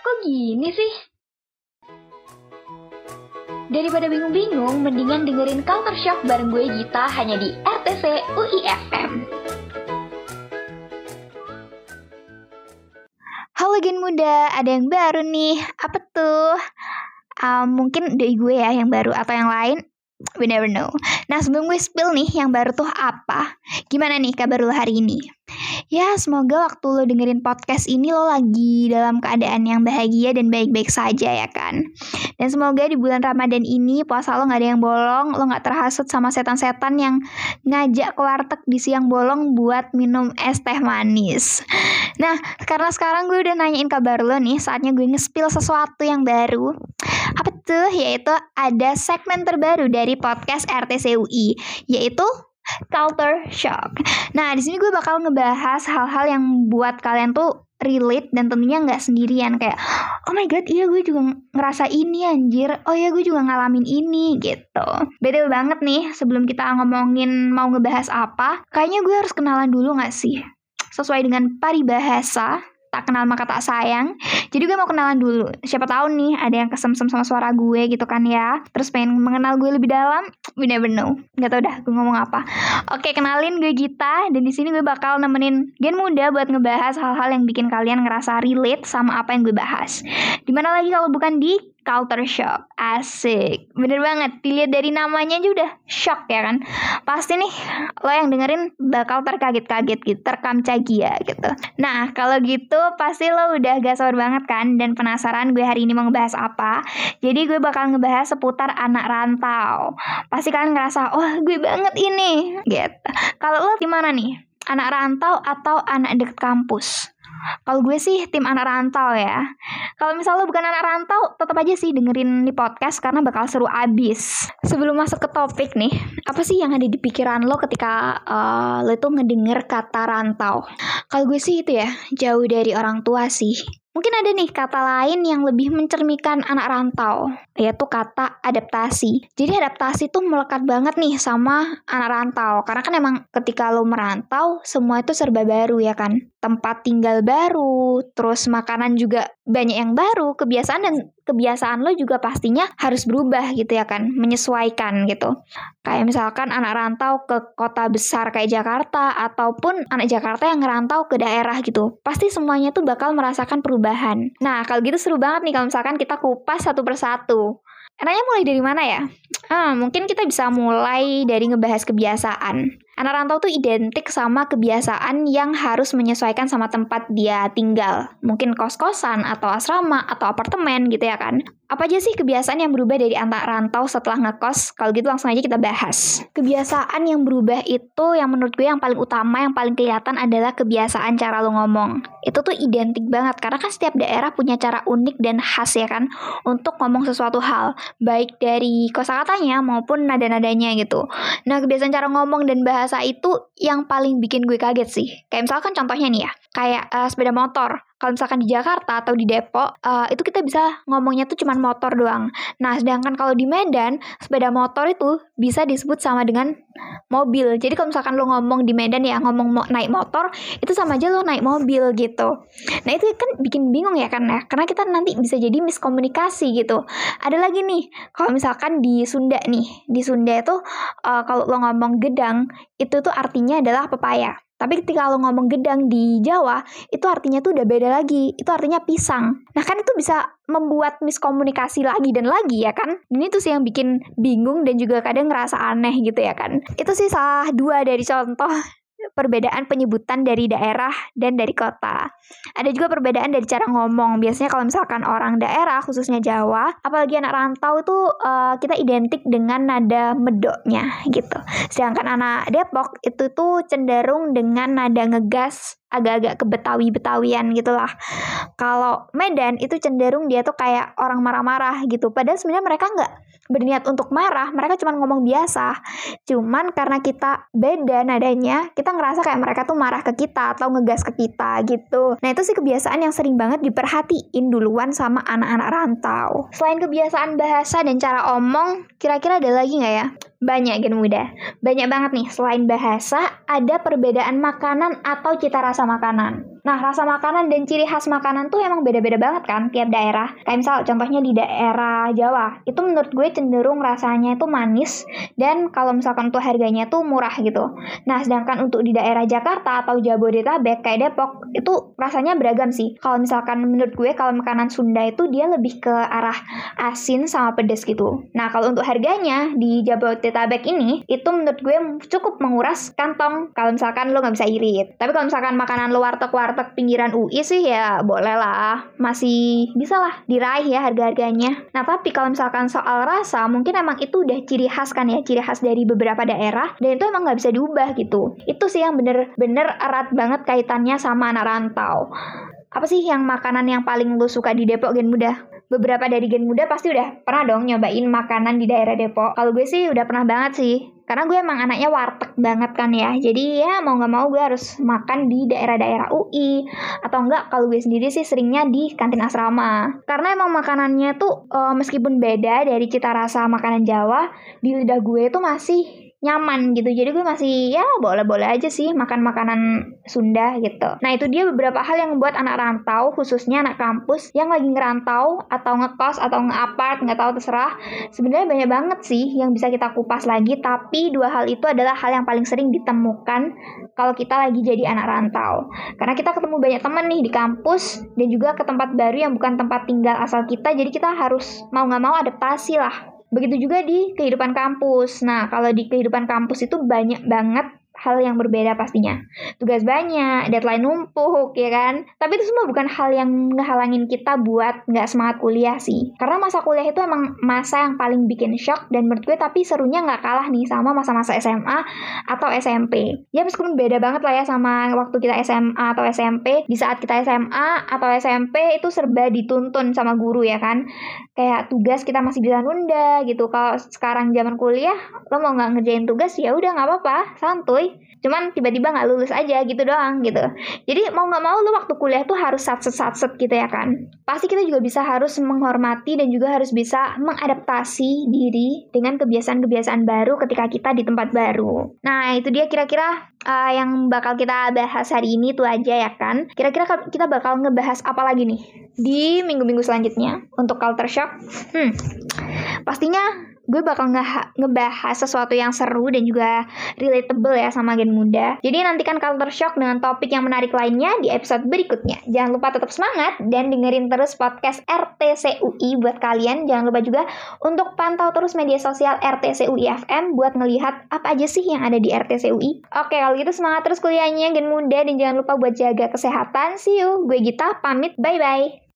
kok gini sih? Daripada bingung-bingung, mendingan dengerin Culture Shock bareng gue Gita hanya di RTC UIFM. Halo Gen Muda, ada yang baru nih. Apa tuh? Um, mungkin dari gue ya yang baru atau yang lain. We never know. Nah sebelum gue spill nih yang baru tuh apa? Gimana nih kabar lo hari ini? Ya semoga waktu lo dengerin podcast ini lo lagi dalam keadaan yang bahagia dan baik-baik saja ya kan? Dan semoga di bulan Ramadan ini puasa lo gak ada yang bolong, lo gak terhasut sama setan-setan yang ngajak ke warteg di siang bolong buat minum es teh manis. Nah, karena sekarang gue udah nanyain kabar lo nih, saatnya gue nge-spill sesuatu yang baru. Tuh? Yaitu ada segmen terbaru dari podcast RTCUI, yaitu Culture Shock. Nah, di sini gue bakal ngebahas hal-hal yang buat kalian tuh relate dan tentunya nggak sendirian kayak oh my god iya gue juga ngerasa ini anjir oh iya gue juga ngalamin ini gitu beda banget nih sebelum kita ngomongin mau ngebahas apa kayaknya gue harus kenalan dulu nggak sih sesuai dengan paribahasa tak kenal maka tak sayang. Jadi gue mau kenalan dulu. Siapa tahu nih ada yang kesem-sem sama suara gue gitu kan ya. Terus pengen mengenal gue lebih dalam. We never know. Gak tau dah gue ngomong apa. Oke kenalin gue Gita dan di sini gue bakal nemenin Gen Muda buat ngebahas hal-hal yang bikin kalian ngerasa relate sama apa yang gue bahas. Di mana lagi kalau bukan di culture shock. Asik. Bener banget. Dilihat dari namanya aja udah shock ya kan. Pasti nih lo yang dengerin bakal terkaget-kaget gitu. Terkam cagia gitu. Nah kalau gitu pasti lo udah gak sabar banget kan. Dan penasaran gue hari ini mau ngebahas apa. Jadi gue bakal ngebahas seputar anak rantau. Pasti kalian ngerasa, oh gue banget ini. Gitu. Kalau lo gimana nih? Anak rantau atau anak deket kampus? Kalau gue sih tim anak rantau ya. Kalau misalnya lo bukan anak rantau, tetap aja sih dengerin nih podcast karena bakal seru abis. Sebelum masuk ke topik nih, apa sih yang ada di pikiran lo ketika uh, lo itu ngedenger kata rantau? Kalau gue sih itu ya, jauh dari orang tua sih. Mungkin ada nih kata lain yang lebih mencerminkan anak rantau, yaitu kata adaptasi. Jadi adaptasi tuh melekat banget nih sama anak rantau, karena kan emang ketika lo merantau, semua itu serba baru ya kan. Tempat tinggal baru, terus makanan juga banyak yang baru, kebiasaan dan kebiasaan lo juga pastinya harus berubah gitu ya kan, menyesuaikan gitu. Kayak misalkan anak rantau ke kota besar kayak Jakarta ataupun anak Jakarta yang ngerantau ke daerah gitu. Pasti semuanya tuh bakal merasakan perubahan. Nah, kalau gitu seru banget nih kalau misalkan kita kupas satu persatu. Enaknya mulai dari mana ya? Hmm, mungkin kita bisa mulai dari ngebahas kebiasaan. Anak rantau tuh identik sama kebiasaan yang harus menyesuaikan sama tempat dia tinggal. Mungkin kos-kosan, atau asrama, atau apartemen gitu ya kan. Apa aja sih kebiasaan yang berubah dari anak rantau setelah ngekos? Kalau gitu langsung aja kita bahas. Kebiasaan yang berubah itu yang menurut gue yang paling utama, yang paling kelihatan adalah kebiasaan cara lo ngomong. Itu tuh identik banget, karena kan setiap daerah punya cara unik dan khas ya kan, untuk ngomong sesuatu hal. Baik dari kosakatanya maupun nada-nadanya gitu. Nah kebiasaan cara ngomong dan bahasa bahasa itu yang paling bikin gue kaget sih. Kayak misalkan contohnya nih ya, kayak uh, sepeda motor. Kalau misalkan di Jakarta atau di Depok, uh, itu kita bisa ngomongnya tuh cuma motor doang. Nah, sedangkan kalau di Medan, sepeda motor itu bisa disebut sama dengan mobil. Jadi kalau misalkan lo ngomong di Medan ya ngomong mo naik motor, itu sama aja lo naik mobil gitu. Nah, itu kan bikin bingung ya kan ya, karena kita nanti bisa jadi miskomunikasi gitu. Ada lagi nih, kalau misalkan di Sunda nih, di Sunda itu uh, kalau lo ngomong gedang, itu tuh artinya adalah pepaya. Tapi ketika lo ngomong gedang di Jawa, itu artinya tuh udah beda lagi. Itu artinya pisang. Nah kan itu bisa membuat miskomunikasi lagi dan lagi ya kan. Dan itu sih yang bikin bingung dan juga kadang ngerasa aneh gitu ya kan. Itu sih salah dua dari contoh perbedaan penyebutan dari daerah dan dari kota. Ada juga perbedaan dari cara ngomong. Biasanya kalau misalkan orang daerah, khususnya Jawa, apalagi anak rantau itu uh, kita identik dengan nada medoknya gitu. Sedangkan anak Depok itu tuh cenderung dengan nada ngegas agak-agak ke Betawi-Betawian gitu lah. Kalau Medan itu cenderung dia tuh kayak orang marah-marah gitu. Padahal sebenarnya mereka nggak berniat untuk marah, mereka cuma ngomong biasa. Cuman karena kita beda nadanya, kita ngerasa kayak mereka tuh marah ke kita atau ngegas ke kita gitu. Nah itu sih kebiasaan yang sering banget diperhatiin duluan sama anak-anak rantau. Selain kebiasaan bahasa dan cara omong, kira-kira ada lagi nggak ya? Banyak gen muda. Banyak banget nih, selain bahasa, ada perbedaan makanan atau cita rasa makanan. Nah, rasa makanan dan ciri khas makanan tuh emang beda-beda banget kan tiap daerah. Kayak misal contohnya di daerah Jawa, itu menurut gue cenderung rasanya itu manis dan kalau misalkan untuk harganya tuh murah gitu. Nah, sedangkan untuk di daerah Jakarta atau Jabodetabek kayak Depok, itu rasanya beragam sih. Kalau misalkan menurut gue kalau makanan Sunda itu dia lebih ke arah asin sama pedas gitu. Nah, kalau untuk harganya di Jabodetabek ini, itu menurut gue cukup menguras kantong kalau misalkan lo nggak bisa irit. Tapi kalau misalkan makanan lo warteg-warteg pinggiran UI sih ya boleh lah. Masih bisa lah diraih ya harga-harganya. Nah, tapi kalau misalkan soal rasa, mungkin emang itu udah ciri khas kan ya, ciri khas dari beberapa daerah, dan itu emang nggak bisa diubah gitu. Itu sih yang bener-bener erat banget kaitannya sama anak rantau. Apa sih yang makanan yang paling lo suka di Depok Gen Muda? Beberapa dari Gen Muda pasti udah pernah dong nyobain makanan di daerah Depok. Kalau gue sih udah pernah banget sih. Karena gue emang anaknya warteg banget kan ya. Jadi ya mau nggak mau gue harus makan di daerah-daerah UI. Atau enggak kalau gue sendiri sih seringnya di kantin asrama. Karena emang makanannya tuh uh, meskipun beda dari cita rasa makanan Jawa, di lidah gue tuh masih nyaman gitu. Jadi gue masih ya boleh-boleh aja sih makan makanan Sunda gitu. Nah itu dia beberapa hal yang membuat anak rantau khususnya anak kampus yang lagi ngerantau atau ngekos atau ngeapart nggak tahu terserah. Sebenarnya banyak banget sih yang bisa kita kupas lagi tapi dua hal itu adalah hal yang paling sering ditemukan kalau kita lagi jadi anak rantau. Karena kita ketemu banyak temen nih di kampus dan juga ke tempat baru yang bukan tempat tinggal asal kita jadi kita harus mau nggak mau adaptasi lah Begitu juga di kehidupan kampus. Nah, kalau di kehidupan kampus itu banyak banget hal yang berbeda pastinya. Tugas banyak, deadline numpuk, ya kan? Tapi itu semua bukan hal yang ngehalangin kita buat nggak semangat kuliah sih. Karena masa kuliah itu emang masa yang paling bikin shock dan menurut gue tapi serunya nggak kalah nih sama masa-masa SMA atau SMP. Ya meskipun beda banget lah ya sama waktu kita SMA atau SMP. Di saat kita SMA atau SMP itu serba dituntun sama guru ya kan? Kayak tugas kita masih bisa nunda gitu. Kalau sekarang zaman kuliah, lo mau nggak ngerjain tugas ya udah nggak apa-apa, santuy cuman tiba-tiba nggak lulus aja gitu doang gitu. Jadi mau nggak mau lu waktu kuliah tuh harus satset satset gitu ya kan. Pasti kita juga bisa harus menghormati dan juga harus bisa mengadaptasi diri dengan kebiasaan-kebiasaan baru ketika kita di tempat baru. Nah itu dia kira-kira uh, yang bakal kita bahas hari ini tuh aja ya kan. Kira-kira kita bakal ngebahas apa lagi nih di minggu-minggu selanjutnya untuk culture shock? Hmm. Pastinya gue bakal nge ngebahas sesuatu yang seru dan juga relatable ya sama gen muda. Jadi nantikan Culture Shock dengan topik yang menarik lainnya di episode berikutnya. Jangan lupa tetap semangat dan dengerin terus podcast RTCUI buat kalian. Jangan lupa juga untuk pantau terus media sosial RTCUI FM buat ngelihat apa aja sih yang ada di RTCUI. Oke, kalau gitu semangat terus kuliahnya gen muda dan jangan lupa buat jaga kesehatan. See you. Gue Gita pamit. Bye bye.